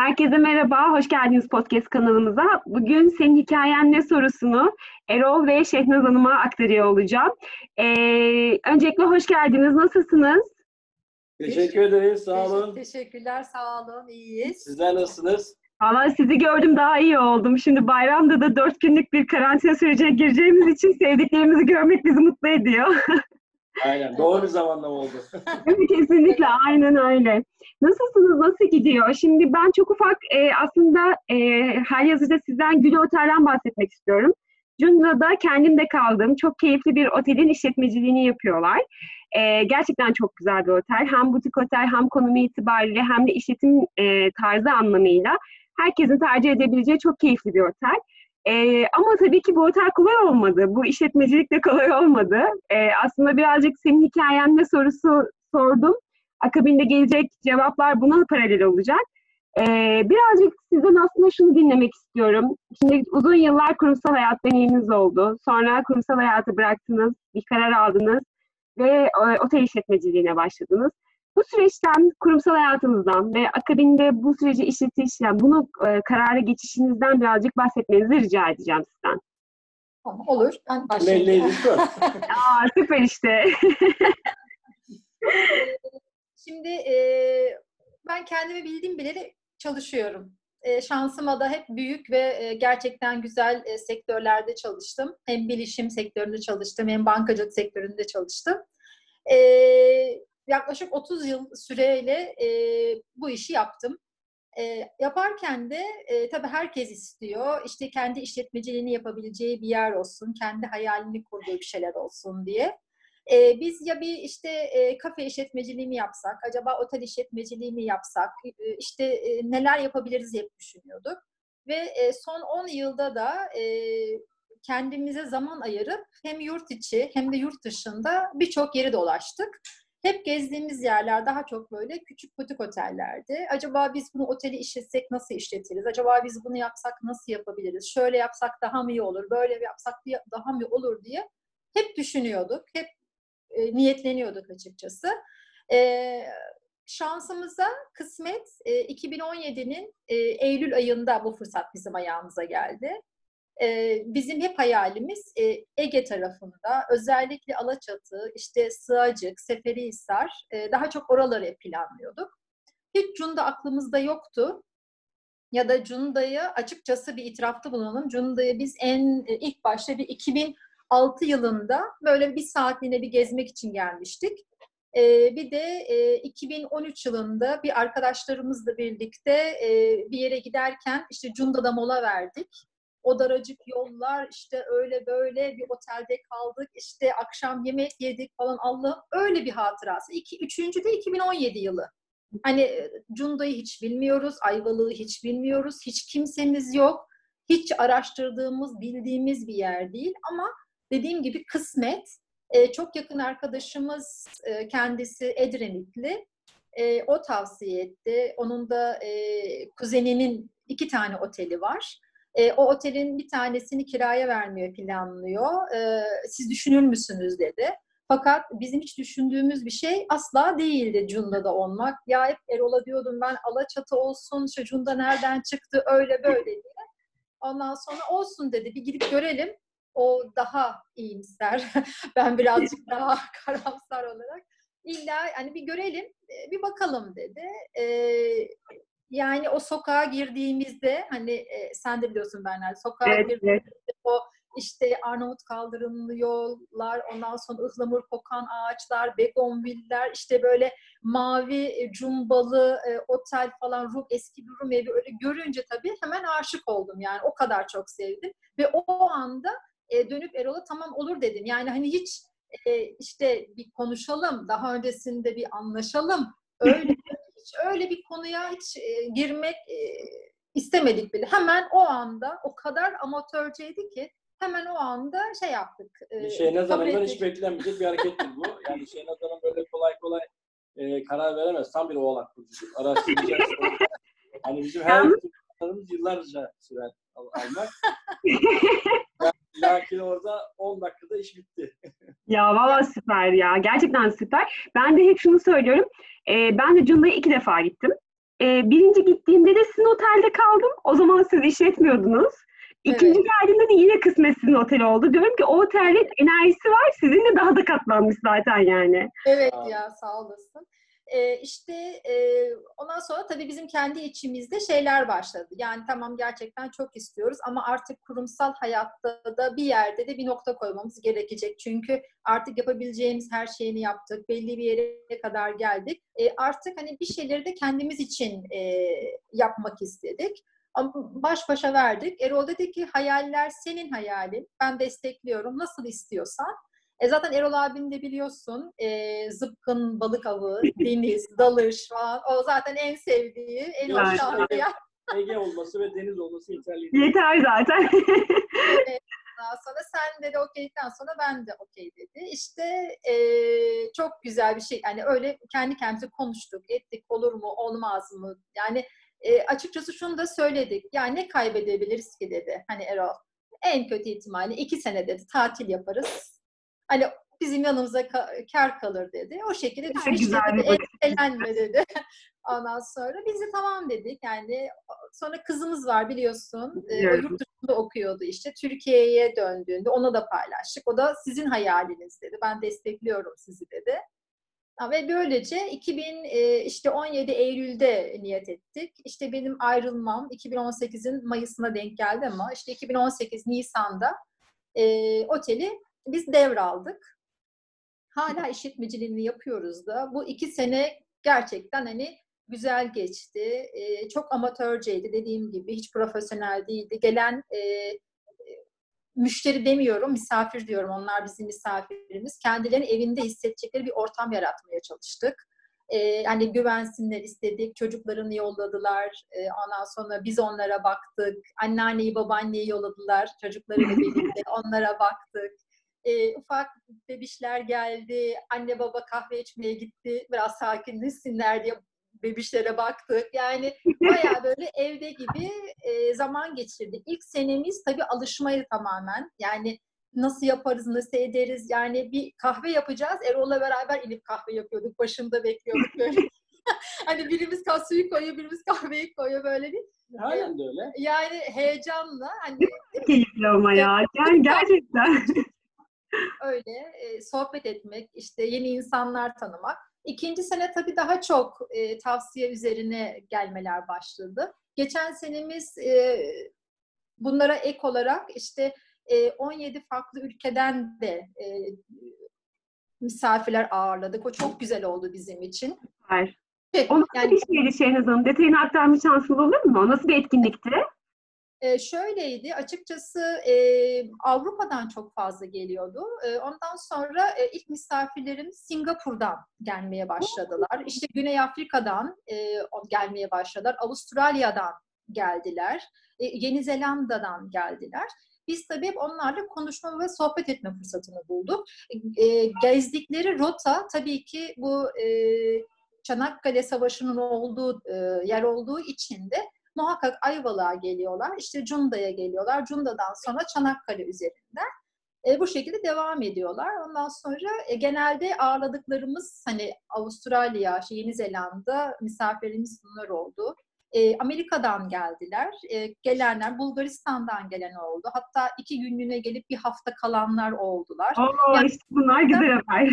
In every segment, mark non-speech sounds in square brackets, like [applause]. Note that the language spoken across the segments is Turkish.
Herkese merhaba, hoş geldiniz podcast kanalımıza. Bugün senin hikayen ne sorusunu Erol ve Şehnaz Hanım'a aktarıyor olacağım. Ee, öncelikle hoş geldiniz, nasılsınız? Teşekkür ederiz, sağ olun. Teşekkürler, sağ olun, iyiyiz. Sizler nasılsınız? Valla sizi gördüm daha iyi oldum. Şimdi bayramda da dört günlük bir karantina sürecine gireceğimiz için sevdiklerimizi görmek bizi mutlu ediyor. [laughs] Aynen, doğru zamanlama oldu. [laughs] Kesinlikle, aynen öyle. Nasılsınız, nasıl gidiyor? Şimdi ben çok ufak e, aslında e, halihazırda sizden Gül Otel'den bahsetmek istiyorum. Cunda'da kendim de kaldığım çok keyifli bir otelin işletmeciliğini yapıyorlar. E, gerçekten çok güzel bir otel. Hem butik otel hem konumu itibariyle hem de işletim e, tarzı anlamıyla herkesin tercih edebileceği çok keyifli bir otel. Ee, ama tabii ki bu otel kolay olmadı. Bu işletmecilik de kolay olmadı. Ee, aslında birazcık senin hikayenle sorusu sordum. Akabinde gelecek cevaplar buna paralel olacak. Ee, birazcık sizden aslında şunu dinlemek istiyorum. Şimdi uzun yıllar kurumsal hayat deneyiminiz oldu. Sonra kurumsal hayatı bıraktınız, bir karar aldınız ve e, otel işletmeciliğine başladınız. Bu süreçten, kurumsal hayatınızdan ve akabinde bu süreci işletişten, bunu e, karara geçişinizden birazcık bahsetmenizi rica edeceğim sizden. Tamam, olur. Ben başlayayım. [laughs] Aa, süper işte. [laughs] Şimdi e, ben kendimi bildiğim bileli çalışıyorum. E, şansıma da hep büyük ve e, gerçekten güzel e, sektörlerde çalıştım. Hem bilişim sektöründe çalıştım, hem bankacılık sektöründe çalıştım. E, yaklaşık 30 yıl süreyle e, bu işi yaptım. E, yaparken de e, tabii herkes istiyor işte kendi işletmeciliğini yapabileceği bir yer olsun, kendi hayalini kurduğu bir şeyler olsun diye. E, biz ya bir işte e, kafe işletmeciliği mi yapsak, acaba otel işletmeciliği mi yapsak, e, işte e, neler yapabiliriz hep düşünüyorduk. Ve e, son 10 yılda da e, kendimize zaman ayırıp hem yurt içi hem de yurt dışında birçok yeri dolaştık. Hep gezdiğimiz yerler daha çok böyle küçük butik otellerdi. Acaba biz bunu oteli işletsek nasıl işletiriz? Acaba biz bunu yapsak nasıl yapabiliriz? Şöyle yapsak daha mı iyi olur? Böyle yapsak daha mı olur diye hep düşünüyorduk. Hep e, niyetleniyorduk açıkçası. E, şansımıza kısmet e, 2017'nin e, Eylül ayında bu fırsat bizim ayağımıza geldi. Bizim hep hayalimiz Ege tarafında özellikle Alaçatı, işte Sığacık, Seferihisar daha çok oraları planlıyorduk. Hiç Cunda aklımızda yoktu. Ya da Cunda'yı açıkçası bir itirafta bulunalım. Cunda'yı biz en ilk başta bir 2000 6 yılında böyle bir saatliğine bir gezmek için gelmiştik. Ee, bir de e, 2013 yılında bir arkadaşlarımızla birlikte e, bir yere giderken işte Cunda'da mola verdik. O daracık yollar işte öyle böyle bir otelde kaldık işte akşam yemek yedik falan Allah öyle bir hatırası. İki, üçüncü de 2017 yılı. Hani Cunda'yı hiç bilmiyoruz, Ayvalık'ı hiç bilmiyoruz, hiç kimsemiz yok. Hiç araştırdığımız, bildiğimiz bir yer değil ama dediğim gibi kısmet. E, çok yakın arkadaşımız e, kendisi Edremitli. E, o tavsiye etti. Onun da e, kuzeninin iki tane oteli var. E, o otelin bir tanesini kiraya vermeye planlıyor. E, siz düşünür müsünüz dedi. Fakat bizim hiç düşündüğümüz bir şey asla değildi Cunda'da olmak. Ya hep Erol'a diyordum ben Alaçatı olsun, şu Cunda nereden çıktı öyle böyle diye. Ondan sonra olsun dedi bir gidip görelim. O daha iyimser. [laughs] ben birazcık [laughs] daha karamsar olarak. İlla hani bir görelim, e, bir bakalım dedi. Ee, yani o sokağa girdiğimizde hani e, sen de biliyorsun Bernal sokağa evet, girdiğimizde evet. o işte Arnavut kaldırımlı yollar, ondan sonra ıhlamur kokan ağaçlar, begonviller, işte böyle mavi e, cumbalı e, otel falan, Rum, eski bir Rum evi öyle görünce tabii hemen aşık oldum yani o kadar çok sevdim. Ve o anda e, dönüp Erol'a tamam olur dedim. Yani hani hiç e, işte bir konuşalım, daha öncesinde bir anlaşalım. [laughs] Öyle hiç öyle bir konuya hiç e, girmek e, istemedik bile. Hemen o anda o kadar amatörceydi ki hemen o anda şey yaptık. E, Şeynaz Hanım'dan hiç beklenmeyecek bir harekettir bu. Yani Şeynaz Hanım böyle kolay kolay e, karar veremez. Tam bir oğlak burcu. Araştıracağız. [laughs] hani bizim her planlarımız yıllarca sürer almak. [laughs] Lakin orada 10 dakikada iş bitti. Ya valla süper ya. Gerçekten süper. Ben de hep şunu söylüyorum. Ee, ben de Cunda'ya iki defa gittim. e, birinci gittiğimde de sizin otelde kaldım. O zaman siz işletmiyordunuz. İkinci Evet. geldiğimde de yine kısmet sizin otel oldu. Diyorum ki o otelin enerjisi var. Sizin de daha da katlanmış zaten yani. Evet ya sağ olasın. Ee, işte e, ondan sonra tabii bizim kendi içimizde şeyler başladı. Yani tamam gerçekten çok istiyoruz ama artık kurumsal hayatta da bir yerde de bir nokta koymamız gerekecek. Çünkü artık yapabileceğimiz her şeyini yaptık. Belli bir yere kadar geldik. E, artık hani bir şeyleri de kendimiz için e, yapmak istedik. Baş başa verdik. Erol dedi ki hayaller senin hayalin. Ben destekliyorum. Nasıl istiyorsan. E zaten Erol abini de biliyorsun. E, zıpkın, balık avı, [laughs] deniz, dalış falan. O zaten en sevdiği, en Evet. hoşlandığı yer. Ege olması ve deniz olması yeterli. Yeter zaten. Ondan [laughs] sonra sen dedi okeyden sonra ben de okey dedi. İşte e, çok güzel bir şey. Yani öyle kendi kendimize konuştuk, ettik. Olur mu, olmaz mı? Yani e, açıkçası şunu da söyledik. Yani ne kaybedebiliriz ki dedi. Hani Erol. En kötü ihtimalle iki sene dedi tatil yaparız. Hani bizim yanımıza ka- kar kalır dedi. O şekilde düşün. İşte güzel bir dedi. [laughs] Ondan sonra biz de tamam dedik. Yani sonra kızımız var biliyorsun. Biliyorum. yurt dışında okuyordu işte. Türkiye'ye döndüğünde ona da paylaştık. O da sizin hayaliniz dedi. Ben destekliyorum sizi dedi. Ve böylece 2000 e, işte 17 Eylül'de niyet ettik. İşte benim ayrılmam 2018'in Mayıs'ına denk geldi ama işte 2018 Nisan'da e, oteli biz devraldık. Hala işletmeciliğini yapıyoruz da. Bu iki sene gerçekten hani güzel geçti. E, çok amatörceydi dediğim gibi. Hiç profesyonel değildi. Gelen e, müşteri demiyorum, misafir diyorum. Onlar bizim misafirimiz. Kendilerini evinde hissedecekleri bir ortam yaratmaya çalıştık. E, hani güvensinler istedik. Çocuklarını yolladılar. E, ondan sonra biz onlara baktık. Anneanneyi, babaanneyi yolladılar. Çocuklarıyla [laughs] birlikte onlara baktık. E, ufak bebişler geldi. Anne baba kahve içmeye gitti. Biraz sakinleşsinler diye bebişlere baktık. Yani bayağı böyle evde gibi e, zaman geçirdik. İlk senemiz tabii alışmaydı tamamen. Yani nasıl yaparız, nasıl ederiz? Yani bir kahve yapacağız. Erol'la beraber inip kahve yapıyorduk. Başında bekliyorduk böyle. [laughs] hani birimiz suyu koyuyor, birimiz kahveyi koyuyor böyle bir. Halen de öyle. Yani heyecanla hani Keyifli ama ya. Yani gerçekten. Öyle e, sohbet etmek, işte yeni insanlar tanımak. İkinci sene tabii daha çok e, tavsiye üzerine gelmeler başladı. Geçen senemiz e, bunlara ek olarak işte e, 17 farklı ülkeden de e, misafirler ağırladık. O çok güzel oldu bizim için. Süper. Şey, O nasıl yani bir şeydi Şehnaz Hanım? Detayını aktarma şansınız olur mu? O nasıl bir etkinlikti? E, şöyleydi, açıkçası e, Avrupa'dan çok fazla geliyordu. E, ondan sonra e, ilk misafirlerimiz Singapur'dan gelmeye başladılar. İşte Güney Afrika'dan e, gelmeye başladılar. Avustralya'dan geldiler. E, Yeni Zelanda'dan geldiler. Biz tabii hep onlarla konuşma ve sohbet etme fırsatını bulduk. E, gezdikleri rota tabii ki bu e, Çanakkale Savaşı'nın olduğu e, yer olduğu için de muhakkak Ayvalık'a geliyorlar. İşte Cunda'ya geliyorlar. Cunda'dan sonra Çanakkale üzerinden. E, bu şekilde devam ediyorlar. Ondan sonra e, genelde ağırladıklarımız hani Avustralya, şey, Yeni Zelanda misafirlerimiz bunlar oldu. E, Amerika'dan geldiler. E, gelenler Bulgaristan'dan gelen oldu. Hatta iki günlüğüne gelip bir hafta kalanlar oldular. Oo, Yani- işte bunlar güzel haber.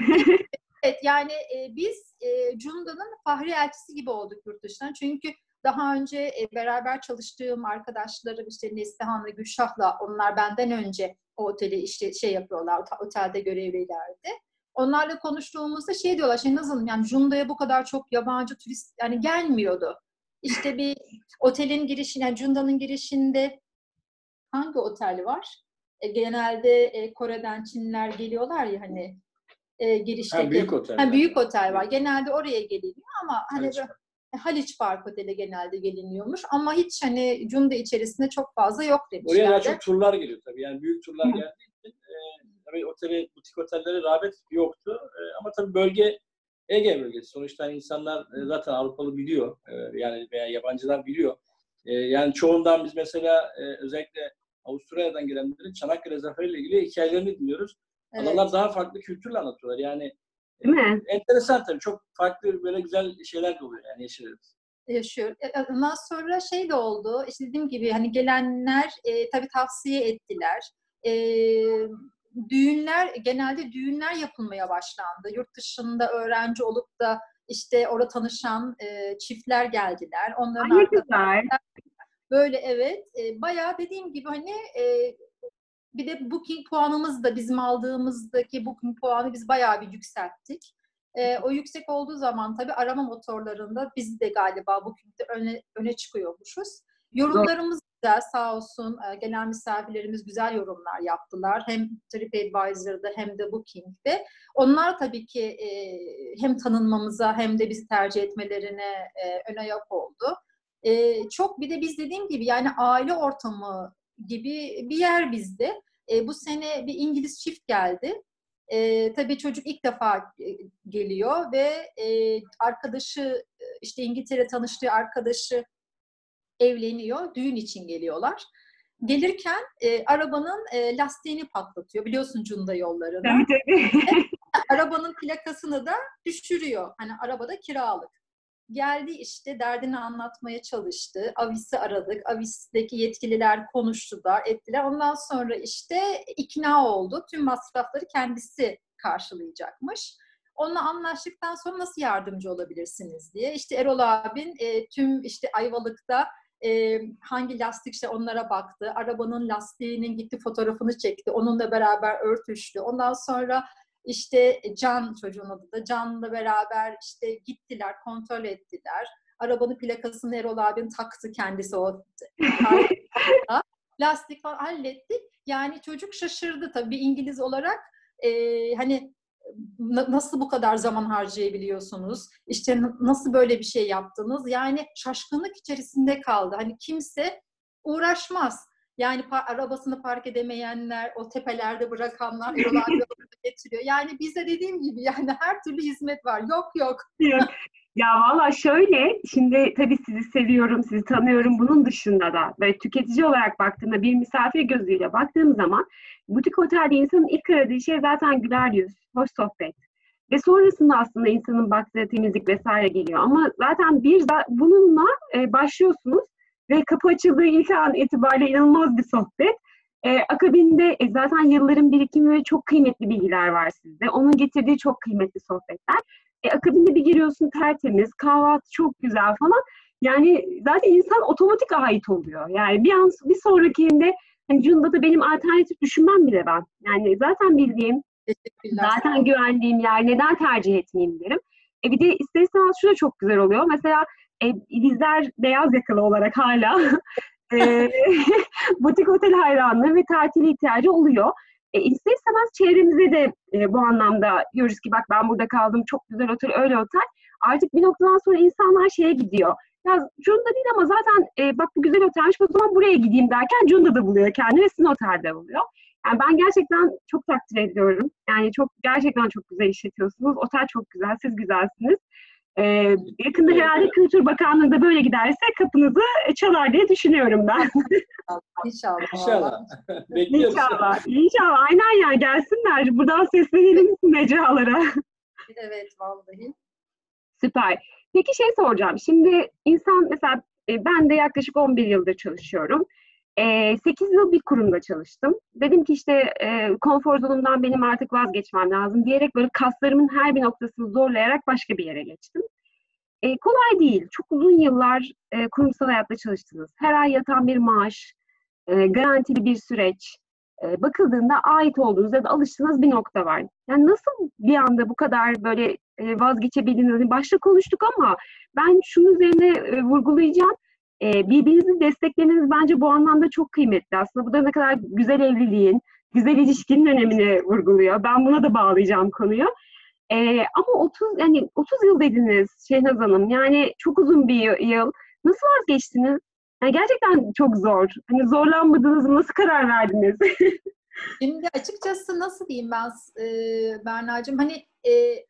Evet yani e, biz e, Cunda'nın fahri elçisi gibi olduk yurt dışından. Çünkü daha önce e, beraber çalıştığım arkadaşlarım işte Neslihan'la Gülşah'la onlar benden önce o oteli işte şey yapıyorlar, otelde görevlilerdi. Onlarla konuştuğumuzda şey diyorlar, şey nasıl yani Cunda'ya bu kadar çok yabancı turist yani gelmiyordu. İşte bir otelin girişinde, yani Cunda'nın girişinde hangi otel var? E, genelde e, Kore'den Çinliler geliyorlar ya hani e, girişteki. Ha, büyük otel. Ha, büyük otel var. Genelde oraya geliniyor ama hani böyle- Haliç Park Oteli genelde geliniyormuş ama hiç hani Cunda içerisinde çok fazla yok Oraya daha demişlerdi. çok turlar geliyor tabii. Yani büyük turlar geldiği için e, tabii otele, butik otellere rağbet yoktu. E, ama tabii bölge Ege bölgesi. Sonuçta hani insanlar e, zaten Avrupalı biliyor. E, yani veya yabancılar biliyor. E, yani çoğundan biz mesela e, özellikle Avustralya'dan gelenlerin Çanakkale Zaferi ile ilgili hikayelerini dinliyoruz. Evet. Adamlar daha farklı kültürle anlatıyorlar. Yani Değil mi? enteresan tabii. Çok farklı böyle güzel şeyler de oluyor yani yaşıyoruz. yaşıyor. E, ondan sonra şey de oldu. İşte dediğim gibi hani gelenler e, tabii tavsiye ettiler. E, düğünler genelde düğünler yapılmaya başlandı. Yurt dışında öğrenci olup da işte orada tanışan e, çiftler geldiler. Onların Ay, güzel. Böyle evet. E, bayağı dediğim gibi hani e, bir de booking puanımız da bizim aldığımızdaki booking puanı biz bayağı bir yükselttik. E, o yüksek olduğu zaman tabii arama motorlarında biz de galiba bookingde öne, öne çıkıyormuşuz. Yorumlarımız güzel sağ olsun e, gelen misafirlerimiz güzel yorumlar yaptılar. Hem TripAdvisor'da hem de Booking'de. Onlar tabii ki e, hem tanınmamıza hem de bizi tercih etmelerine e, ön ayak oldu. E, çok bir de biz dediğim gibi yani aile ortamı gibi bir yer bizde. E, bu sene bir İngiliz çift geldi. E, tabii çocuk ilk defa e, geliyor ve e, arkadaşı işte İngiltere tanıştığı arkadaşı evleniyor. Düğün için geliyorlar. Gelirken e, arabanın e, lastiğini patlatıyor. Biliyorsun Cunda yollarını. Tabii tabii. arabanın plakasını da düşürüyor. Hani arabada kiralık. Geldi işte derdini anlatmaya çalıştı. Avis'i aradık. Avis'teki yetkililer konuştular, ettiler. Ondan sonra işte ikna oldu. Tüm masrafları kendisi karşılayacakmış. Onunla anlaştıktan sonra nasıl yardımcı olabilirsiniz diye. İşte Erol abin e, tüm işte Ayvalık'ta e, hangi lastik işte onlara baktı. Arabanın lastiğinin gitti fotoğrafını çekti. Onunla beraber örtüştü. Ondan sonra işte Can çocuğun adı da Can'la beraber işte gittiler, kontrol ettiler. Arabanın plakasını Erol abin taktı kendisi o [laughs] lastik falan hallettik. Yani çocuk şaşırdı tabii bir İngiliz olarak. E, hani nasıl bu kadar zaman harcayabiliyorsunuz? İşte nasıl böyle bir şey yaptınız? Yani şaşkınlık içerisinde kaldı. Hani kimse uğraşmaz. Yani pa- arabasını park edemeyenler, o tepelerde bırakanlar, Erol [laughs] getiriyor. Yani bize dediğim gibi yani her türlü hizmet var. Yok yok. yok. Ya valla şöyle, şimdi tabii sizi seviyorum, sizi tanıyorum. Bunun dışında da böyle tüketici olarak baktığımda bir misafir gözüyle baktığım zaman butik otelde insanın ilk aradığı şey zaten güler yüz, hoş sohbet. Ve sonrasında aslında insanın baktığı temizlik vesaire geliyor. Ama zaten bir bununla e, başlıyorsunuz ve kapı açıldığı ilk an itibariyle inanılmaz bir sohbet. E, akabinde e, zaten yılların birikimi ve çok kıymetli bilgiler var sizde. Onun getirdiği çok kıymetli sohbetler. E, akabinde bir giriyorsun tertemiz, kahvaltı çok güzel falan. Yani zaten insan otomatik ait oluyor. Yani bir an bir sonrakinde hani Cunda da benim alternatif düşünmem bile ben. Yani zaten bildiğim, zaten güvendiğim yer neden tercih etmeyeyim derim. E bir de ister istemez şu da çok güzel oluyor. Mesela e, bizler beyaz yakalı olarak hala [laughs] e, [laughs] butik otel hayranlığı ve tatili ihtiyacı oluyor. E, ister çevremize de e, bu anlamda diyoruz ki bak ben burada kaldım çok güzel otel öyle otel. Artık bir noktadan sonra insanlar şeye gidiyor. Ya Cunda değil ama zaten e, bak bu güzel otelmiş o zaman buraya gideyim derken Cunda'da buluyor kendini ve sizin otelde buluyor. Yani ben gerçekten çok takdir ediyorum. Yani çok gerçekten çok güzel işletiyorsunuz. Otel çok güzel, siz güzelsiniz. Ee, yakında herhalde Kültür Bakanlığı da böyle giderse kapınızı çalar diye düşünüyorum ben. İnşallah. İnşallah. [laughs] Bekliyoruz. İnşallah. İnşallah. Aynen ya gelsinler. Buradan seslenelim [laughs] mecralara. Evet vallahi. Süper. Peki şey soracağım. Şimdi insan mesela e, ben de yaklaşık 11 yıldır çalışıyorum. 8 yıl bir kurumda çalıştım. Dedim ki işte konfor zonumdan benim artık vazgeçmem lazım diyerek böyle kaslarımın her bir noktasını zorlayarak başka bir yere geçtim. E, kolay değil. Çok uzun yıllar e, kurumsal hayatta çalıştınız. Her ay yatan bir maaş, e, garantili bir süreç. E, bakıldığında ait olduğunuz ya da alıştığınız bir nokta var. Yani nasıl bir anda bu kadar böyle e, vazgeçebildiniz? Başta konuştuk ama ben şunun üzerine e, vurgulayacağım. E, birbirinizi desteklemeniz bence bu anlamda çok kıymetli. Aslında bu da ne kadar güzel evliliğin, güzel ilişkinin önemini vurguluyor. Ben buna da bağlayacağım konuyu. E, ama 30 yani 30 yıl dediniz Şehnaz Hanım. Yani çok uzun bir yıl. Nasıl vazgeçtiniz? Yani gerçekten çok zor. Hani zorlanmadınız mı? Nasıl karar verdiniz? [laughs] Şimdi açıkçası nasıl diyeyim ben e, Berna'cığım hani e,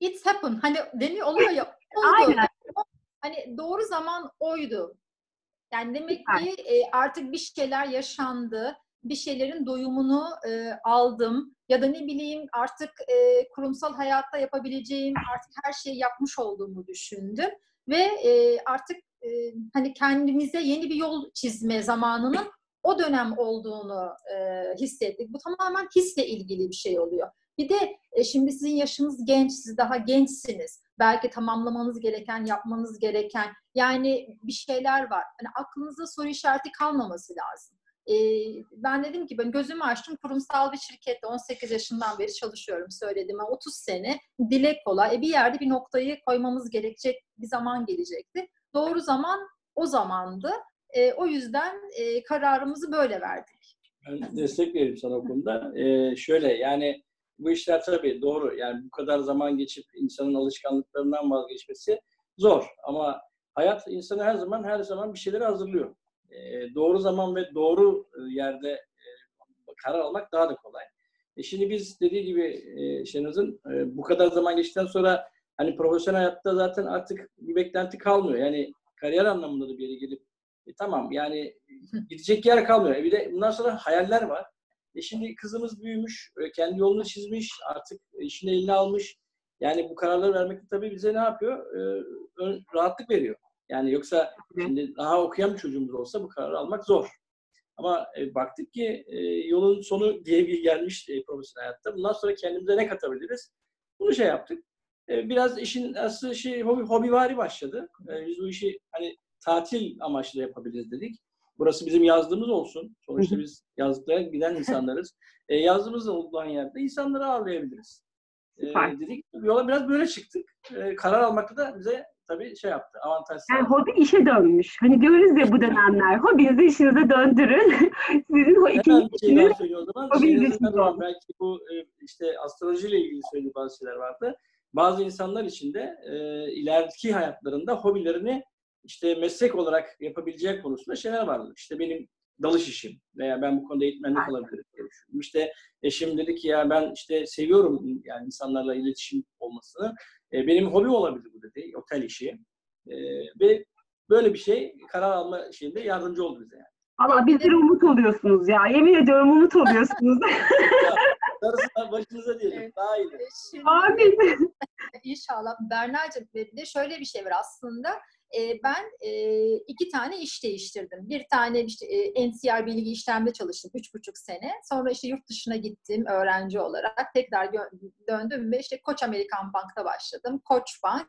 it's happen hani deniyor oluyor ya oldu. Aynen. Hani doğru zaman oydu. Yani demek ki e, artık bir şeyler yaşandı. Bir şeylerin doyumunu e, aldım. Ya da ne bileyim artık e, kurumsal hayatta yapabileceğim artık her şeyi yapmış olduğumu düşündüm. ve e, artık e, hani kendimize yeni bir yol çizme zamanının o dönem olduğunu e, hissettik. Bu tamamen hisle ilgili bir şey oluyor. Bir de e, şimdi sizin yaşınız genç, siz daha gençsiniz. Belki tamamlamanız gereken, yapmanız gereken yani bir şeyler var. Hani aklınızda soru işareti kalmaması lazım. E, ben dedim ki ben gözümü açtım kurumsal bir şirkette 18 yaşından beri çalışıyorum söyledim. 30 sene dile kolay. E, bir yerde bir noktayı koymamız gerekecek bir zaman gelecekti. Doğru zaman o zamandı. E, o yüzden e, kararımızı böyle verdik. Ben destek veririm sana o. Ee, şöyle yani bu işler tabii doğru. Yani bu kadar zaman geçip insanın alışkanlıklarından vazgeçmesi zor. Ama hayat insanı her zaman her zaman bir şeyleri hazırlıyor. Ee, doğru zaman ve doğru e, yerde e, karar almak daha da kolay. E şimdi biz dediği gibi e, Şenaz'ın e, bu kadar zaman geçtikten sonra hani profesyonel hayatta zaten artık bir beklenti kalmıyor. Yani kariyer anlamında da bir yere gelip e, tamam yani gidecek yer kalmıyor. E bir de bundan sonra hayaller var. E şimdi kızımız büyümüş, e, kendi yolunu çizmiş, artık işini eline almış. Yani bu kararları vermek de tabii bize ne yapıyor? E, rahatlık veriyor. Yani yoksa şimdi daha okuyan bir çocuğumuz olsa bu kararı almak zor. Ama e, baktık ki e, yolun sonu diye bir gelmiş e, profesyonel hayatta. Bundan sonra kendimize ne katabiliriz? Bunu şey yaptık. E, biraz işin aslı şey hobi, hobivari başladı. E, biz bu işi hani tatil amaçlı yapabiliriz dedik. Burası bizim yazdığımız olsun. Sonuçta biz yazlıklara giden insanlarız. E, yazdığımız olduğun yerde insanları ağırlayabiliriz. E, dedik. Yola biraz böyle çıktık. E, karar almakta da bize tabii şey yaptı. Avantaj Yani hobi işe dönmüş. Hani diyoruz ya bu dönemler. Hobinizi işinize döndürün. [laughs] Sizin o ikinci söyleyeyim o zaman. Şey belki bu e, işte astrolojiyle ilgili söylediği bazı şeyler vardı. Bazı insanlar için de e, ileriki hayatlarında hobilerini işte meslek olarak yapabileceği konusunda şeyler vardı. İşte benim dalış işim veya ben bu konuda eğitmenlik olabilirim diye düşündüm. İşte eşim dedi ki ya ben işte seviyorum yani insanlarla iletişim olmasını. E, benim hobi olabilir bu dedi, otel işi. E, ve böyle bir şey karar alma şeyinde yardımcı oldu bize yani. Allah bizlere umut oluyorsunuz ya. Yemin ediyorum umut oluyorsunuz. [laughs] [laughs] Darısı başınıza diyelim. Evet. Daha iyi. Amin. [laughs] İnşallah. Berna'cığım bir de şöyle bir şey var aslında e, ben e, iki tane iş değiştirdim. Bir tane işte e, NCR bilgi işlemde çalıştım üç buçuk sene. Sonra işte yurt dışına gittim öğrenci olarak. Tekrar döndüm ve işte Koç Amerikan Bank'ta başladım. Koç Bank,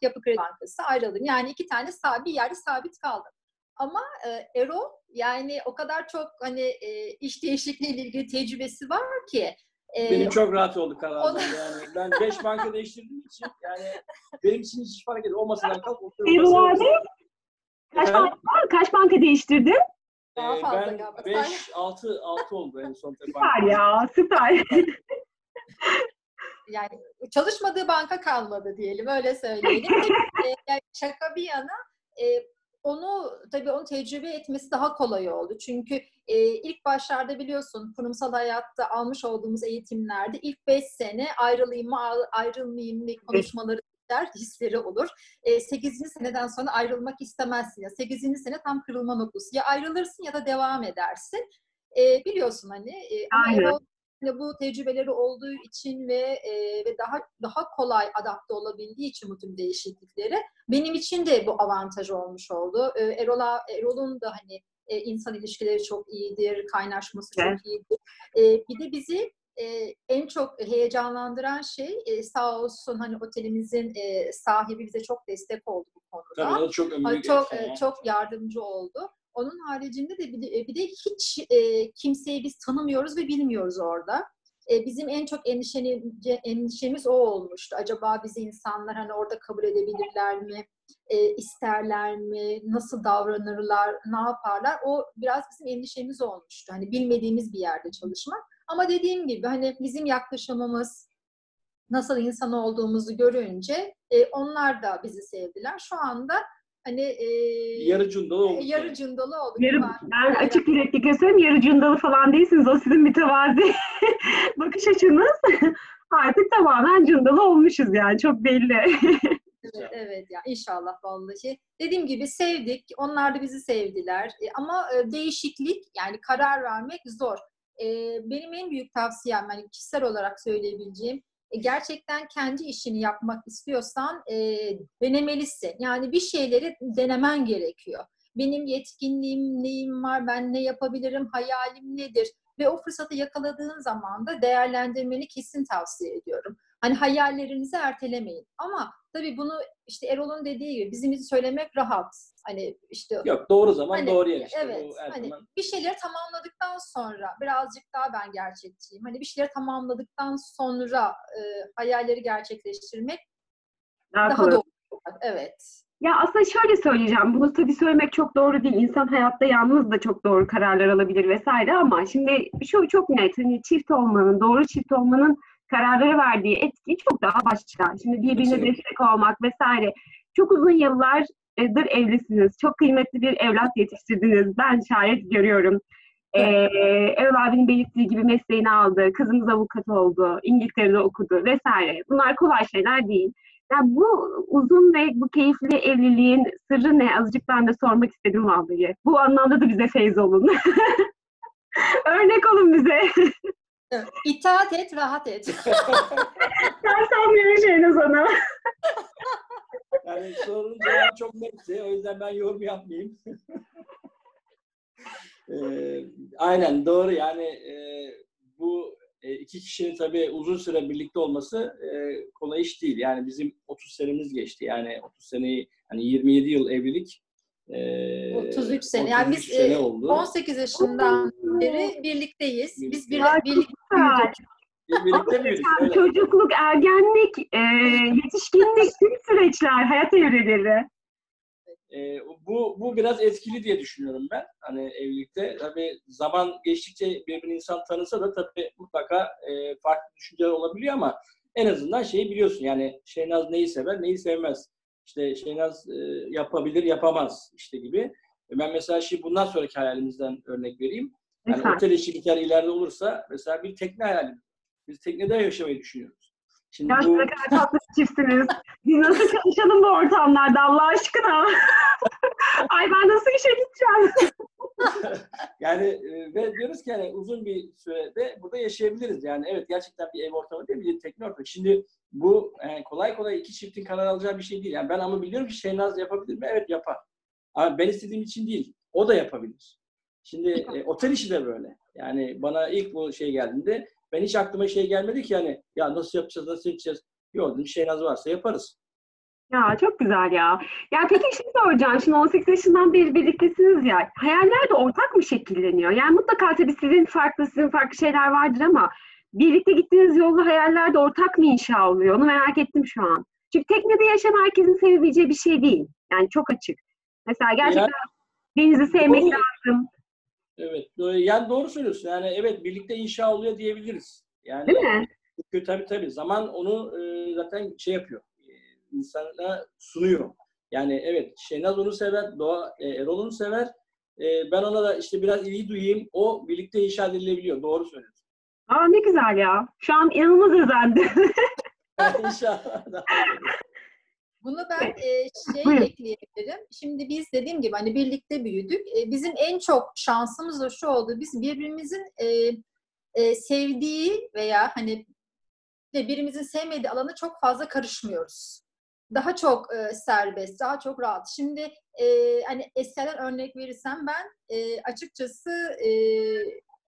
Yapı Kredi Bankası ayrıldım. Yani iki tane bir yerde sabit kaldım. Ama e, Erol yani o kadar çok hani e, iş değişikliği ile ilgili tecrübesi var ki ee, benim çok rahat oldu kararım yani. Ben beş banka değiştirdiğim için yani [laughs] benim için hiç fark etmiyor. O masadan kalk oturup Ebru abi kaç, banka, kaç banka değiştirdin? Daha fazla ben galiba. 5, 6, 6 oldu en son. Süper ya, süper. [laughs] yani çalışmadığı banka kalmadı diyelim, öyle söyleyelim. [laughs] yani şaka bir yana, e, onu tabii onu tecrübe etmesi daha kolay oldu. Çünkü e, ilk başlarda biliyorsun kurumsal hayatta almış olduğumuz eğitimlerde ilk beş sene ayrılayım mı ayrılmayayım mı konuşmaları der, hisleri olur. E, 8. seneden sonra ayrılmak istemezsin. Ya 8. sene tam kırılma noktası. Ya ayrılırsın ya da devam edersin. E, biliyorsun hani. E, Aynen bu tecrübeleri olduğu için ve e, ve daha daha kolay adapte olabildiği için bu tüm değişikliklere benim için de bu avantaj olmuş oldu. E, Erol'a Erol'un da hani e, insan ilişkileri çok iyidir, kaynaşması evet. çok iyidir. E, bir de bizi e, en çok heyecanlandıran şey e, sağ olsun hani otelimizin e, sahibi bize çok destek oldu bu konuda. Tabii, çok önemli. Çok, e, çok yardımcı oldu. Onun haricinde de bir de, e, bir de hiç e, kimseyi biz tanımıyoruz ve bilmiyoruz orada. E, bizim en çok endişemiz o olmuştu. Acaba bizi insanlar hani orada kabul edebilirler mi? E, isterler mi? Nasıl davranırlar? Ne yaparlar? O biraz bizim endişemiz olmuştu. Hani bilmediğimiz bir yerde çalışmak. Ama dediğim gibi hani bizim yaklaşımımız, nasıl insan olduğumuzu görünce e, onlar da bizi sevdiler. Şu anda hani e, yarı cundalı olduk. Yarı yani. cundalı olduk. Yarı, ben açık yürekli söyleyeyim yarı cundalı falan değilsiniz. O sizin mütevazi [laughs] bakış açınız. Artık tamamen cundalı olmuşuz yani çok belli. evet, evet ya inşallah vallahi. Dediğim gibi sevdik. Onlar da bizi sevdiler. E, ama e, değişiklik yani karar vermek zor. E, benim en büyük tavsiyem yani kişisel olarak söyleyebileceğim e, gerçekten kendi işini yapmak istiyorsan e, denemelisin. Yani bir şeyleri denemen gerekiyor. Benim yetkinliğim neyim var, ben ne yapabilirim, hayalim nedir? Ve o fırsatı yakaladığın zaman da değerlendirmeni kesin tavsiye ediyorum. Hani hayallerinizi ertelemeyin. Ama tabii bunu işte Erol'un dediği gibi bizim söylemek rahat. Hani işte Yok doğru zaman Hani, doğru yer işte. evet, Bu hani zaman bir şeyleri tamamladıktan sonra birazcık daha ben gerçekçiyim. Hani bir şeyleri tamamladıktan sonra e, hayalleri gerçekleştirmek Daha daha kolay. doğru. Evet. Ya aslında şöyle söyleyeceğim. Bunu tabii söylemek çok doğru değil. İnsan hayatta yalnız da çok doğru kararlar alabilir vesaire ama şimdi şu çok net. Hani çift olmanın, doğru çift olmanın kararları verdiği etki çok daha başka. Şimdi birbirine destek olmak vesaire. Çok uzun yıllardır evlisiniz. Çok kıymetli bir evlat yetiştirdiniz. Ben şayet görüyorum. Ee, Erol abinin belirttiği gibi mesleğini aldı. Kızımız avukat oldu. İngiltere'de okudu vesaire. Bunlar kolay şeyler değil. Yani bu uzun ve bu keyifli evliliğin sırrı ne? Azıcık ben de sormak istedim vallahi. Bu anlamda da bize feyz olun. [laughs] Örnek olun bize. [laughs] evet. İtaat et, rahat et. [laughs] Ben sanmıyorum şeyini sana. Yani sorunun cevabı çok netti. O yüzden ben yorum yapmayayım. [laughs] Ee, aynen doğru. Yani e, bu e, iki kişinin tabii uzun süre birlikte olması e, kolay iş değil. Yani bizim 30 senemiz geçti. Yani 30 seneyi hani 27 yıl evlilik. E, 33 sene. Yani 33 biz sene e, oldu. 18 yaşından beri birlikteyiz. Biz bir, birlikte büyüdük. Biz birlikte büyüdük. Yani öyle. çocukluk, ergenlik, e, yetişkinlik, [laughs] tüm süreçler, hayat evreleri. E, bu bu biraz etkili diye düşünüyorum ben. Hani evlilikte tabii zaman geçtikçe birbirini insan tanısa da tabii mutlaka e, farklı düşünceler olabiliyor ama en azından şeyi biliyorsun. Yani Şehnaz neyi sever, neyi sevmez. İşte Şehnaz e, yapabilir, yapamaz işte gibi. E, Ben mesela şimdi bundan sonraki hayalimizden örnek vereyim. Yani Lütfen. otel işi bir kere ileride olursa mesela bir tekne hayalim. Biz teknede yaşamayı düşünüyoruz. Şimdi Ya bu ne kadar tatlı çiftsiniz. Biz nasıl çalışalım bu ortamlarda Allah aşkına? [laughs] Ay ben nasıl işe gideceğim? [laughs] Yani e, ve diyoruz ki yani uzun bir sürede burada yaşayabiliriz. Yani evet gerçekten bir ev ortamı değil bir tekne ortamı. Şimdi bu yani kolay kolay iki çiftin karar alacağı bir şey değil. Yani ben ama biliyorum ki Şehnaz yapabilir mi? Evet yapar. Ama ben istediğim için değil. O da yapabilir. Şimdi e, otel işi de böyle. Yani bana ilk bu şey geldiğinde ben hiç aklıma şey gelmedi ki yani ya nasıl yapacağız, nasıl yapacağız? Yok dedim Şehnaz varsa yaparız. Ya çok güzel ya. Ya peki şimdi soracağım. Şimdi 18 yaşından beri birliktesiniz ya. Hayaller de ortak mı şekilleniyor? Yani mutlaka tabii sizin farklı, sizin farklı şeyler vardır ama birlikte gittiğiniz yolda hayaller de ortak mı inşa oluyor? Onu merak ettim şu an. Çünkü teknede yaşam herkesin sevebileceği bir şey değil. Yani çok açık. Mesela gerçekten denizi sevmek Doğru. lazım. Evet. Yani doğru söylüyorsun. Yani evet birlikte inşa oluyor diyebiliriz. Yani Değil mi? Çünkü tabii tabii zaman onu e, zaten şey yapıyor. İnsana sunuyor. Yani evet Şehnaz onu sever, Doğa e, Erol onu sever. E, ben ona da işte biraz ilgi duyayım. O birlikte inşa edilebiliyor. Doğru söylüyorsun. Aa ne güzel ya. Şu an inanılmaz özendim. [laughs] İnşallah. Bunu ben e, şey Buyurun. ekleyebilirim. Şimdi biz dediğim gibi hani birlikte büyüdük. E, bizim en çok şansımız da şu oldu. Biz birbirimizin e, e, sevdiği veya hani birimizin sevmediği alana çok fazla karışmıyoruz. Daha çok e, serbest, daha çok rahat. Şimdi e, hani eskiden örnek verirsem ben e, açıkçası e,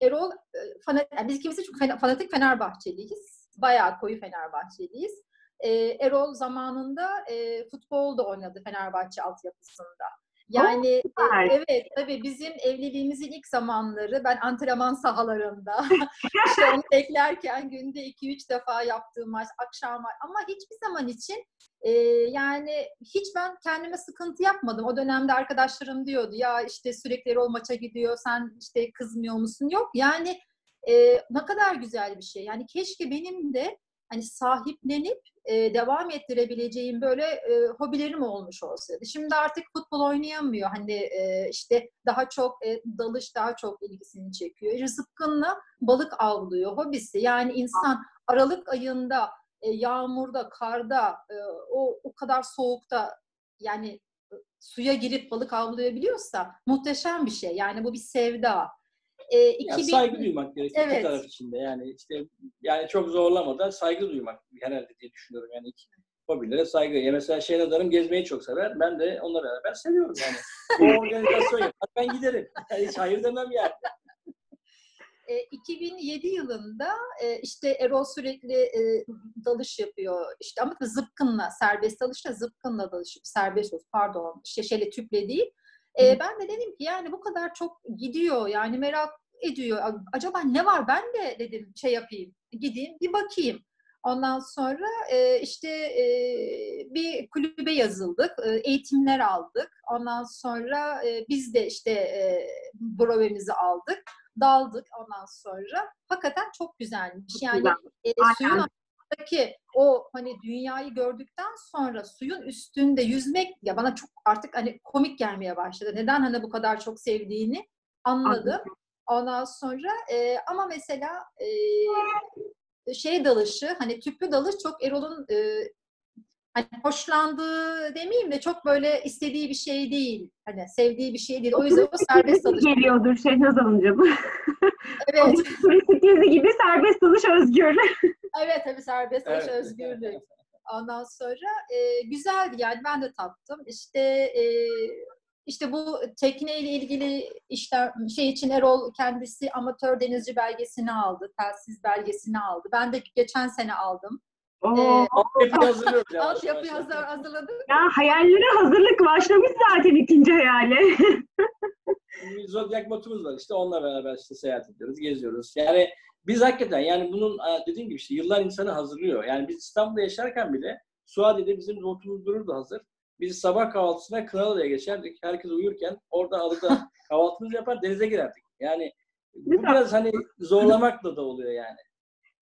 Erol e, fanat, yani biz ikimiz çok fanatik Fenerbahçeliyiz. Bayağı koyu Fenerbahçeliyiz. E, Erol zamanında e, futbol da oynadı Fenerbahçe altyapısında. Yani e, evet tabii bizim evliliğimizin ilk zamanları ben antrenman sahalarında [laughs] işte onu beklerken günde 2-3 defa yaptığım maç, akşam ama hiçbir zaman için e, yani hiç ben kendime sıkıntı yapmadım. O dönemde arkadaşlarım diyordu ya işte sürekli Erol maça gidiyor sen işte kızmıyor musun? Yok yani e, ne kadar güzel bir şey. Yani keşke benim de hani sahiplenip e, devam ettirebileceğim böyle e, hobilerim olmuş olsaydı. Şimdi artık futbol oynayamıyor. Hani e, işte daha çok e, dalış daha çok ilgisini çekiyor. E, Zıpkınla balık avlıyor hobisi. Yani insan Aralık ayında e, yağmurda, karda, e, o o kadar soğukta yani e, suya girip balık avlayabiliyorsa muhteşem bir şey. Yani bu bir sevda. E, Ya 2000 saygı duymak gerekiyor Evet. iki taraf içinde. Yani işte yani çok zorlamadan saygı duymak herhalde diye düşünüyorum. Yani iki hobilere saygı. Ya mesela Şenaz Hanım gezmeyi çok sever. Ben de onunla beraber seviyorum yani. [laughs] O organizasyon yapar. Ben giderim. Yani hiç hayır demem yani. E, 2007 yılında e, işte Erol sürekli e, dalış yapıyor. İşte ama zıpkınla, serbest dalışla zıpkınla dalış, serbest olsun pardon, şişeli tüple değil. E, ben de dedim ki yani bu kadar çok gidiyor yani merak ediyor. Acaba ne var ben de dedim şey yapayım, gideyim bir bakayım. Ondan sonra e, işte e, bir kulübe yazıldık, e, eğitimler aldık. Ondan sonra e, biz de işte e, brovemizi aldık daldık ondan sonra. Hakikaten çok güzelmiş. Çok yani güzel. e, suyun Altındaki o hani dünyayı gördükten sonra suyun üstünde yüzmek ya bana çok artık hani komik gelmeye başladı. Neden hani bu kadar çok sevdiğini anladım. Ondan sonra e, ama mesela e, şey dalışı hani tüplü dalış çok Erol'un e, hani hoşlandığı demeyeyim de çok böyle istediği bir şey değil. Hani sevdiği bir şey değil. O yüzden o serbest dalış. geliyordur Şehnaz Hanımcığım. Evet. [laughs] Turistik gezi gibi serbest dalış özgür. Evet tabii serbest Evet. özgürlük. [laughs] Ondan sonra e, güzeldi yani ben de tattım. İşte e, işte bu tekneyle ilgili işte şey için Erol kendisi amatör denizci belgesini aldı, telsiz belgesini aldı. Ben de geçen sene aldım. Oo. Hazırlıyoruz Altyapı yavaş. hazır, hazırladım. Ya hayallere hazırlık başlamış zaten ikinci hayale. [laughs] Zodiac botumuz var işte onunla beraber işte seyahat ediyoruz, geziyoruz. Yani biz hakikaten yani bunun e, dediğim gibi işte yıllar insanı hazırlıyor. Yani biz İstanbul'da yaşarken bile Suadiye'de bizim botumuz dururdu hazır. Biz sabah kahvaltısına Kınalı'ya geçerdik. Herkes uyurken orada alıda [laughs] kahvaltımızı yapar denize girerdik. Yani bu biraz hani zorlamakla da oluyor yani.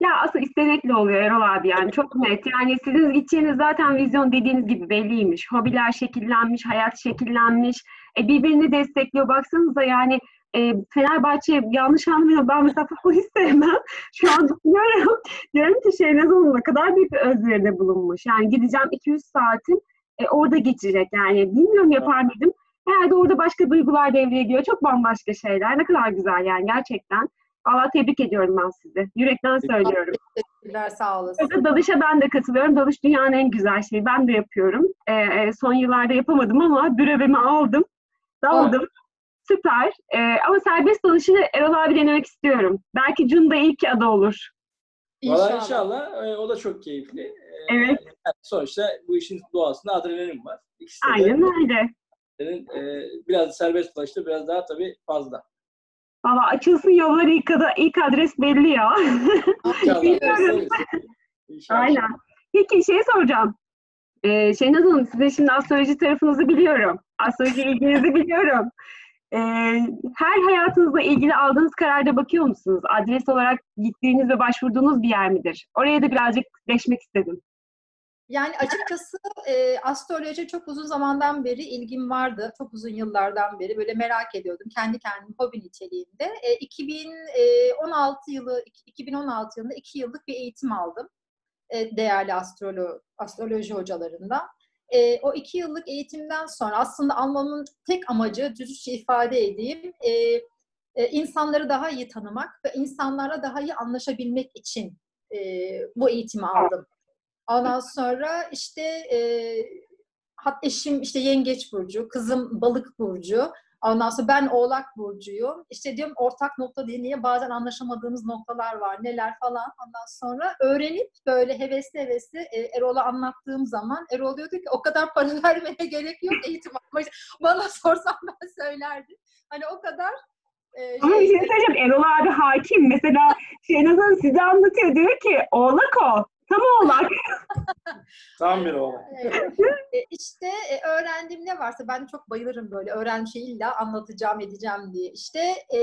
Ya aslında istemekle oluyor Erol abi yani çok net. Yani sizin gideceğiniz zaten vizyon dediğiniz gibi belliymiş. Hobiler şekillenmiş, hayat şekillenmiş. E, birbirini destekliyor. Baksanıza yani e, Fenerbahçe yanlış anlamıyorum. Ben mesela futbol hiç sevmem. [laughs] Şu an düşünüyorum. [laughs] Diyorum ki şey ne zaman ne kadar büyük bir özveride bulunmuş. Yani gideceğim 200 saatim e, orada geçecek. Yani bilmiyorum yapar mıydım. Herhalde orada başka duygular devreye giriyor. Çok bambaşka şeyler. Ne kadar güzel yani gerçekten. Allah tebrik ediyorum ben sizi. Yürekten söylüyorum. Teşekkürler sağ olasın. Orada dalışa ben de katılıyorum. Dalış dünyanın en güzel şeyi. Ben de yapıyorum. Ee, e, son yıllarda yapamadım ama brevemi aldım. Daldım. Süper. Ee, ama serbest dalışı Erol abi denemek istiyorum. Belki Cunda ilk adı olur. Valla inşallah e, o da çok keyifli. E, Evet. yani sonuçta bu işin doğasında adrenalin var. İkisi de Aynen öyle. senin, e, biraz serbest dolaşta biraz daha tabii fazla. Valla açılsın yolları ilk, adı, ilk adres belli ya. İnşallah. [laughs] Bilmiyorum. İnşallah. Aynen. Peki şey soracağım. Ee, Şehnaz Hanım size şimdi astroloji tarafınızı biliyorum. Astroloji ilginizi biliyorum. Ee, her hayatınızla ilgili aldığınız kararda bakıyor musunuz? Adres olarak gittiğiniz ve başvurduğunuz bir yer midir? Oraya da birazcık deşmek istedim. Yani açıkçası e, astroloji çok uzun zamandan beri ilgim vardı. Çok uzun yıllardan beri böyle merak ediyordum. Kendi kendime hobi niteliğinde. E, 2016 yılı 2016 yılında iki yıllık bir eğitim aldım. E, değerli astrolo, astroloji hocalarından. E, o iki yıllık eğitimden sonra aslında almamın tek amacı dürüstçe ifade edeyim. E, e, insanları daha iyi tanımak ve insanlarla daha iyi anlaşabilmek için e, bu eğitimi aldım. Ondan sonra işte e, hat eşim işte yengeç burcu, kızım balık burcu. Ondan sonra ben oğlak burcuyum. İşte diyorum ortak nokta diye niye bazen anlaşamadığımız noktalar var neler falan. Ondan sonra öğrenip böyle hevesli hevesli e, Erol'a anlattığım zaman Erol diyordu ki o kadar para [laughs] vermeye gerek yok eğitim almak. Bana [laughs] sorsan ben söylerdim. Hani o kadar e, Ama bir şey, şey söyleyeceğim. Erol abi hakim. Mesela Şehnaz Hanım size anlatıyor. Diyor ki oğlak o. Tam oğlak. [laughs] Tam bir oğlan. Evet. İşte e, öğrendiğim ne varsa ben çok bayılırım böyle öğrendiğim şeyi illa anlatacağım edeceğim diye. İşte e,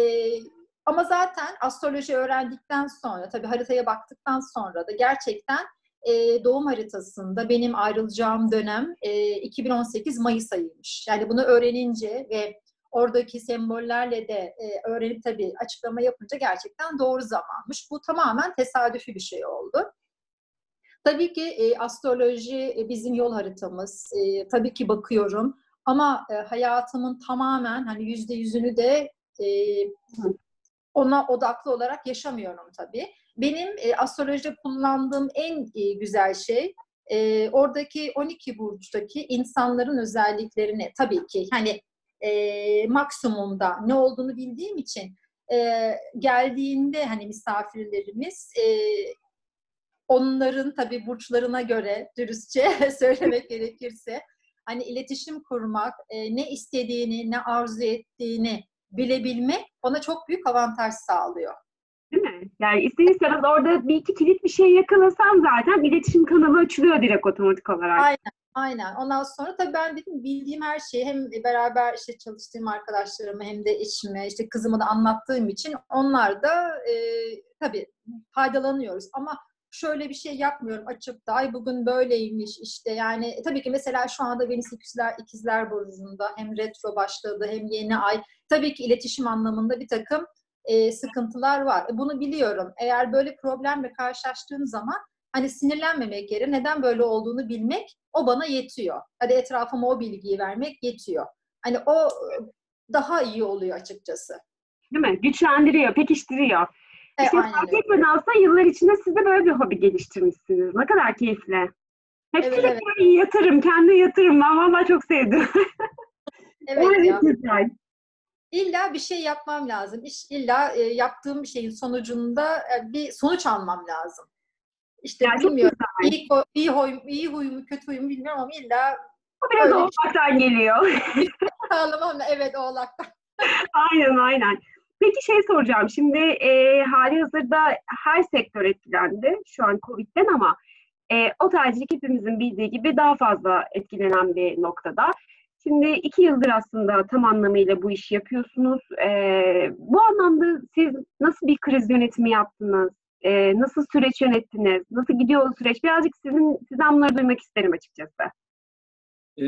ama zaten astroloji öğrendikten sonra tabii haritaya baktıktan sonra da gerçekten e, doğum haritasında benim ayrılacağım dönem e, 2018 Mayıs ayıymış. Yani bunu öğrenince ve oradaki sembollerle de e, öğrenip tabii açıklama yapınca gerçekten doğru zamanmış. Bu tamamen tesadüfi bir şey oldu. Tabii ki e, astroloji e, bizim yol haritamız. E, tabii ki bakıyorum ama e, hayatımın tamamen hani yüzde yüzünü de e, ona odaklı olarak yaşamıyorum tabii. Benim e, astrolojide kullandığım en e, güzel şey e, oradaki 12 burçtaki insanların özelliklerini tabii ki hani e, maksimumda ne olduğunu bildiğim için e, geldiğinde hani misafirlerimiz e, onların tabii burçlarına göre dürüstçe [laughs] söylemek [laughs] gerekirse hani iletişim kurmak, e, ne istediğini, ne arzu ettiğini bilebilmek bana çok büyük avantaj sağlıyor. Değil mi? Yani ister istemez orada bir iki kilit bir şey yakalasan zaten iletişim kanalı açılıyor direkt otomatik olarak. Aynen. Aynen. Ondan sonra tabii ben dedim bildiğim her şeyi hem beraber işte çalıştığım arkadaşlarıma hem de eşime, işte kızıma da anlattığım için onlar da e, tabii faydalanıyoruz. Ama şöyle bir şey yapmıyorum açıp da ay bugün böyleymiş işte yani e, tabii ki mesela şu anda Venüs ikizler, ikizler burcunda hem retro başladı hem yeni ay tabii ki iletişim anlamında bir takım e, sıkıntılar var. E, bunu biliyorum. Eğer böyle problemle karşılaştığım zaman hani sinirlenmemek yerine neden böyle olduğunu bilmek o bana yetiyor. Hadi etrafıma o bilgiyi vermek yetiyor. Hani o daha iyi oluyor açıkçası. Değil mi? Güçlendiriyor, pekiştiriyor. E, İşte aynen fark etmeden aslında yıllar içinde siz de böyle bir hobi geliştirmişsiniz. Ne kadar keyifli. Hep Evet, sürekli evet. yatırım, kendi yatırım. Ben vallahi çok sevdim. [laughs] Evet ya. güzel. İlla bir şey yapmam lazım. İş, illa e, yaptığım bir şeyin sonucunda e, bir sonuç almam lazım. İşte Yani bilmiyorum. İyi, iyi, huy, iyi huy mu kötü huy mu bilmiyorum ama illa O biraz Öyle. olmaktan geliyor. [laughs] sağlamam. Evet oğlaktan. [laughs] aynen aynen. Peki şey soracağım. Şimdi e, hali hazırda her sektör etkilendi şu an Covid'den ama e, otelcilik hepimizin bildiği gibi daha fazla etkilenen bir noktada. Şimdi iki yıldır aslında tam anlamıyla bu işi yapıyorsunuz. E, bu anlamda siz nasıl bir kriz yönetimi yaptınız? E, nasıl süreç yönettiniz? Nasıl gidiyor o süreç? Birazcık sizin sizden bunları duymak isterim açıkçası. E,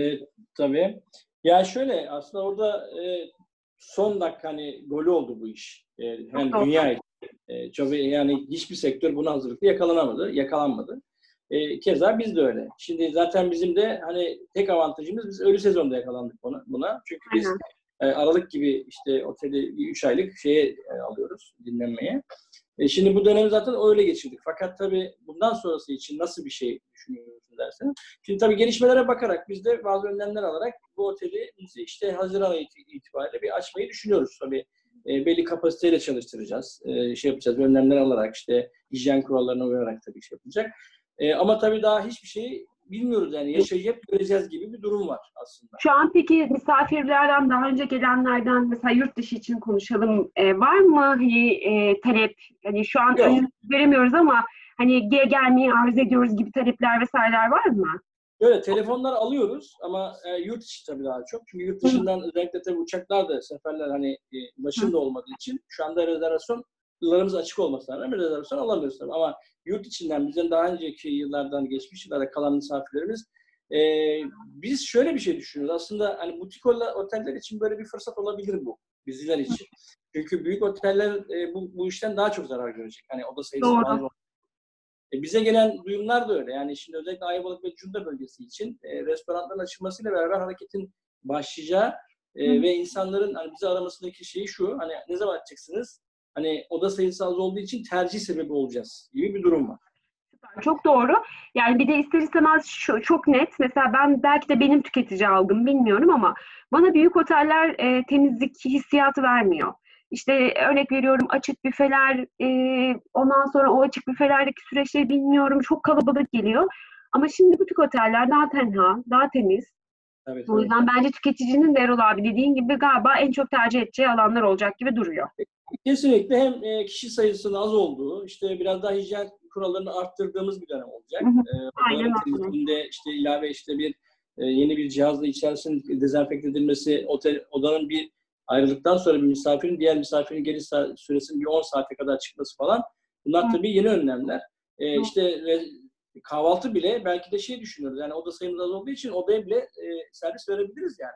tabii. Ya şöyle aslında orada e, son dakika hani golü oldu bu iş. E, hem doğru. dünya. E, çok yani hiçbir sektör buna hazırlıklı yakalanamadı, yakalanmadı. E, keza biz de öyle. Şimdi zaten bizim de hani tek avantajımız biz ölü sezonda yakalandık buna. buna. Çünkü biz Aynen. e, Aralık gibi işte oteli bir üç aylık şeye e, alıyoruz dinlenmeye. E, şimdi bu dönemi zaten öyle geçirdik. Fakat tabii bundan sonrası için nasıl bir şey düşünüyorsun derseniz. Şimdi tabii gelişmelere bakarak biz de bazı önlemler alarak bu oteli işte Haziran ayı itibariyle bir açmayı düşünüyoruz. Tabii e, belli kapasiteyle çalıştıracağız. E, şey yapacağız, önlemler alarak işte hijyen kurallarına uyarak tabii şey yapılacak. E, ama tabii daha hiçbir şeyi bilmiyoruz yani yaşayıp göreceğiz gibi bir durum var aslında. Şu an peki misafirlerden daha önce gelenlerden mesela yurt dışı için konuşalım. E, var mı hani e, talep? Hani şu an göremiyoruz ama hani gel gelmeyi arzu ediyoruz gibi talepler vesaireler var mı? Böyle telefonlar alıyoruz ama e, yurt içi tabii daha çok. Çünkü yurt dışından özellikle tabii uçaklar da seferler hani e, başında olmadığı için şu anda rezervasyonlarımız açık olmasına rağmen rezervasyon alamıyoruz tabii. Ama yurt içinden bizim daha önceki yıllardan geçmiş yıllarda kalan misafirlerimiz e, biz şöyle bir şey düşünüyoruz. Aslında hani butik oteller için böyle bir fırsat olabilir bu bizler için. Çünkü büyük oteller e, bu, bu işten daha çok zarar görecek. Hani oda sayısı Doğru. e, bize gelen duyumlar da öyle. Yani şimdi özellikle Ayvalık ve Cunda bölgesi için e, restoranların açılmasıyla beraber hareketin başlayacağı e, ve insanların hani bizi aramasındaki şey şu. Hani ne zaman açacaksınız? Hani oda sayısı az olduğu için tercih sebebi olacağız gibi bir durum var. Çok doğru. Yani bir de ister istemez şu, çok net. Mesela ben belki de benim tüketici algım bilmiyorum ama bana büyük oteller e, temizlik hissiyatı vermiyor. İşte örnek veriyorum açık büfeler, e, ondan sonra o açık büfelerdeki süreçleri bilmiyorum. Çok kalabalık geliyor. Ama şimdi butik oteller daha tenha, daha temiz. Evet, O evet. yüzden bence tüketicinin de Erol abi dediğin gibi galiba en çok tercih edeceği alanlar olacak gibi duruyor. Kesinlikle hem e, kişi sayısının az olduğu, işte biraz daha hijyen kurallarını arttırdığımız bir dönem olacak. Hı hı. E, Aynen öyle. işte ilave işte bir e, yeni bir cihazla içerisinin dezenfekte edilmesi, otel, odanın bir ayrıldıktan sonra bir misafirin diğer misafirin geri süresinin bir 10 saate kadar çıkması falan. Bunlar tabii yeni önlemler. E, Hı. işte kahvaltı bile belki de şey düşünüyoruz. Yani oda sayımız az olduğu için odaya bile e, servis verebiliriz yani.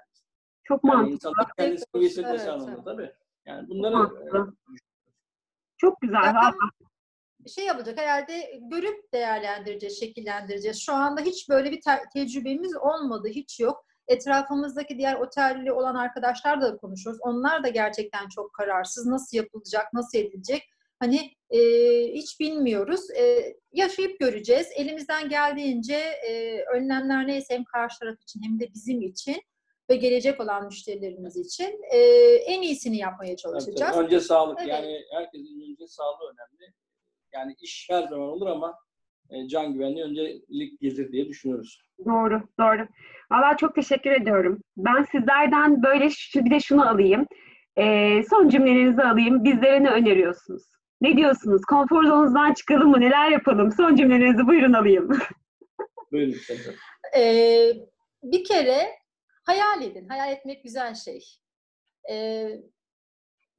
Çok Yani mantıklı. insanlar kendisi Evet, gibi hissetmesi evet, anlamında evet. tabii. Yani Çok bunları mantıklı. e, Çok güzel. Zaten şey yapacak herhalde görüp değerlendireceğiz, şekillendireceğiz. Şu anda hiç böyle bir te- tecrübemiz olmadı, hiç yok. Etrafımızdaki diğer otelli olan arkadaşlarla da konuşuyoruz. Onlar da gerçekten çok kararsız. Nasıl yapılacak, nasıl edilecek? Hani e, hiç bilmiyoruz. E, yaşayıp göreceğiz. Elimizden geldiğince e, önlemler neyse hem karşı taraf için hem de bizim için ve gelecek olan müşterilerimiz için e, en iyisini yapmaya çalışacağız. tabii. Önce sağlık. Evet. Yani herkesin önce sağlığı önemli. Yani iş her zaman olur ama e, can güvenliği öncelik gelir diye düşünüyoruz. Doğru, doğru. Valla çok teşekkür ediyorum. Ben sizlerden böyle şu, bir de şunu alayım. Ee, son cümlelerinizi alayım. Bizlere ne öneriyorsunuz? Ne diyorsunuz? Konfor zonunuzdan çıkalım mı? Neler yapalım? Son cümlelerinizi buyurun alayım. [laughs] Buyurun. Ee, bir kere hayal edin. Hayal etmek güzel şey. Ee,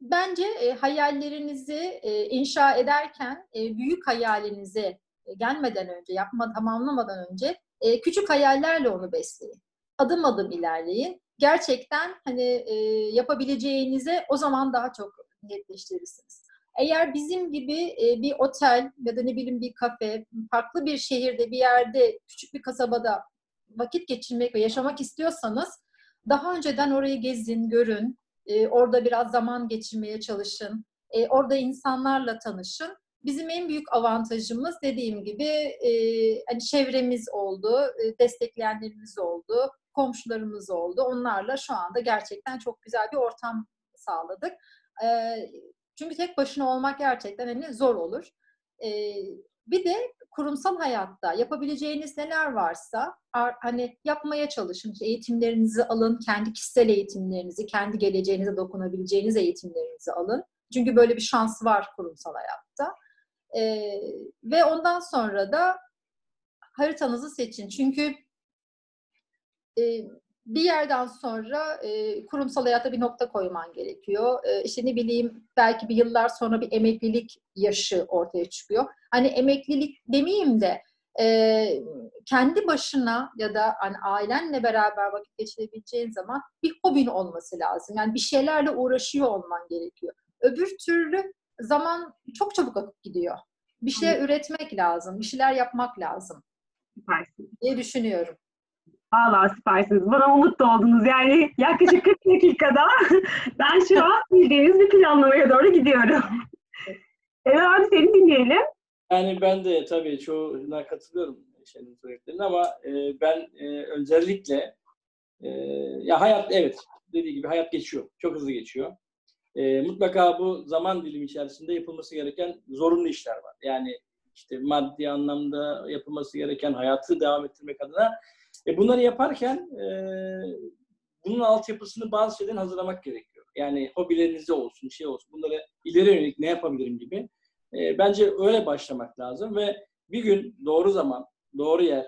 bence e, hayallerinizi e, inşa ederken e, büyük hayalinize e, gelmeden önce, yapma tamamlamadan önce e, küçük hayallerle onu besleyin. Adım adım ilerleyin. Gerçekten hani e, yapabileceğinize o zaman daha çok netleştirirsiniz. Eğer bizim gibi e, bir otel ya da ne bileyim bir kafe, farklı bir şehirde bir yerde, küçük bir kasabada vakit geçirmek ve yaşamak istiyorsanız daha önceden orayı gezin, görün. E, orada biraz zaman geçirmeye çalışın. E, orada insanlarla tanışın. Bizim en büyük avantajımız dediğim gibi hani çevremiz oldu, destekleyenlerimiz oldu, komşularımız oldu. Onlarla şu anda gerçekten çok güzel bir ortam sağladık. Çünkü tek başına olmak gerçekten hani zor olur. E, bir de kurumsal hayatta yapabileceğiniz neler varsa ar- hani yapmaya çalışın. Eğitimlerinizi alın, kendi kişisel eğitimlerinizi, kendi geleceğinize dokunabileceğiniz eğitimlerinizi alın. Çünkü böyle bir şans var kurumsal hayatta. Ee, ve ondan sonra da haritanızı seçin. Çünkü e, bir yerden sonra e, kurumsal hayatta bir nokta koyman gerekiyor. E, işte ne bileyim belki bir yıllar sonra bir emeklilik yaşı ortaya çıkıyor. Hani emeklilik demeyeyim de e, kendi başına ya da hani ailenle beraber vakit geçirebileceğin zaman bir hobin olması lazım. Yani bir şeylerle uğraşıyor olman gerekiyor. Öbür türlü zaman çok çabuk akıp gidiyor. Bir şey üretmek lazım, bir şeyler yapmak lazım Süpersiniz. diye düşünüyorum. Valla süpersiniz. Bana umut oldunuz. Yani yaklaşık 40 [laughs] dakikada ben şu an bildiğiniz bir planlamaya doğru gidiyorum. Evet abi seni dinleyelim. Yani ben de tabii çoğuna katılıyorum şeyin söylediklerine ama e, ben e, özellikle e, ya hayat evet dediği gibi hayat geçiyor. Çok hızlı geçiyor. E, mutlaka bu zaman dilimi içerisinde yapılması gereken zorunlu işler var. Yani işte maddi anlamda yapılması gereken hayatı devam ettirmek adına. E, bunları yaparken e, bunun altyapısını bazı şeyden hazırlamak gerekiyor. Yani hobilerinizde olsun, şey olsun. Bunları ileri yönelik ne yapabilirim gibi. E, bence öyle başlamak lazım ve bir gün doğru zaman, doğru yer,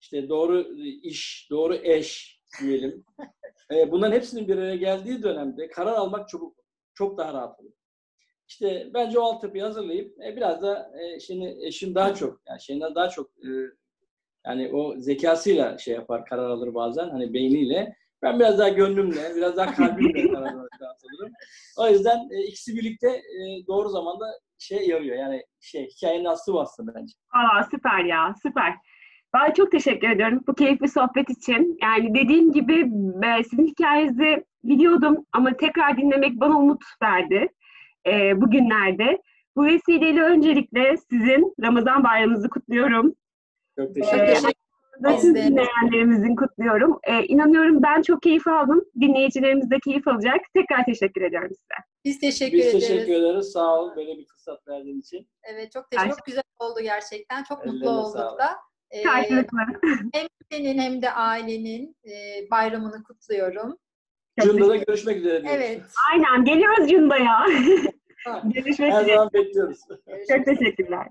işte doğru iş, doğru eş diyelim. E, bunların hepsinin bir araya geldiği dönemde karar almak çok çok daha rahat olur. İşte bence o altyapıyı hazırlayıp e, biraz da e, şimdi eşim daha çok yani şeyinden daha çok e, yani o zekasıyla şey yapar, karar alır bazen hani beyniyle. Ben biraz daha gönlümle, biraz daha kalbimle [laughs] karar alırım. O yüzden e, ikisi birlikte e, doğru zamanda şey yarıyor. Yani şey hikayenin aslı aslında bence. Valla süper ya süper. Ben çok teşekkür ediyorum bu keyifli sohbet için. Yani dediğim gibi e, sizin hikayenizi biliyordum ama tekrar dinlemek bana umut verdi e, bugünlerde. Bu vesileyle öncelikle sizin Ramazan bayramınızı kutluyorum. Çok teşekkür Ee, ederim. Biz tüm de. dinleyenlerimizin kutluyorum. Ee, inanıyorum ben çok keyif aldım. Dinleyicilerimiz de keyif alacak. Tekrar teşekkür ediyorum size. Biz teşekkür Biz ederiz. teşekkür ederiz. Sağ ol böyle bir fırsat verdiğin için. Evet çok teşekkür Çok güzel oldu gerçekten. Çok mutlu Ellerine olduk sağlık. da. Ee, Karşılıklı. [laughs] hem senin hem de ailenin e, bayramını kutluyorum. Cunda'da teşekkür- görüşmek üzere diyoruz. Evet. Aynen geliyoruz Cunda'ya. [laughs] Görüşmek Her üzere. zaman bekliyoruz. Çok teşekkürler.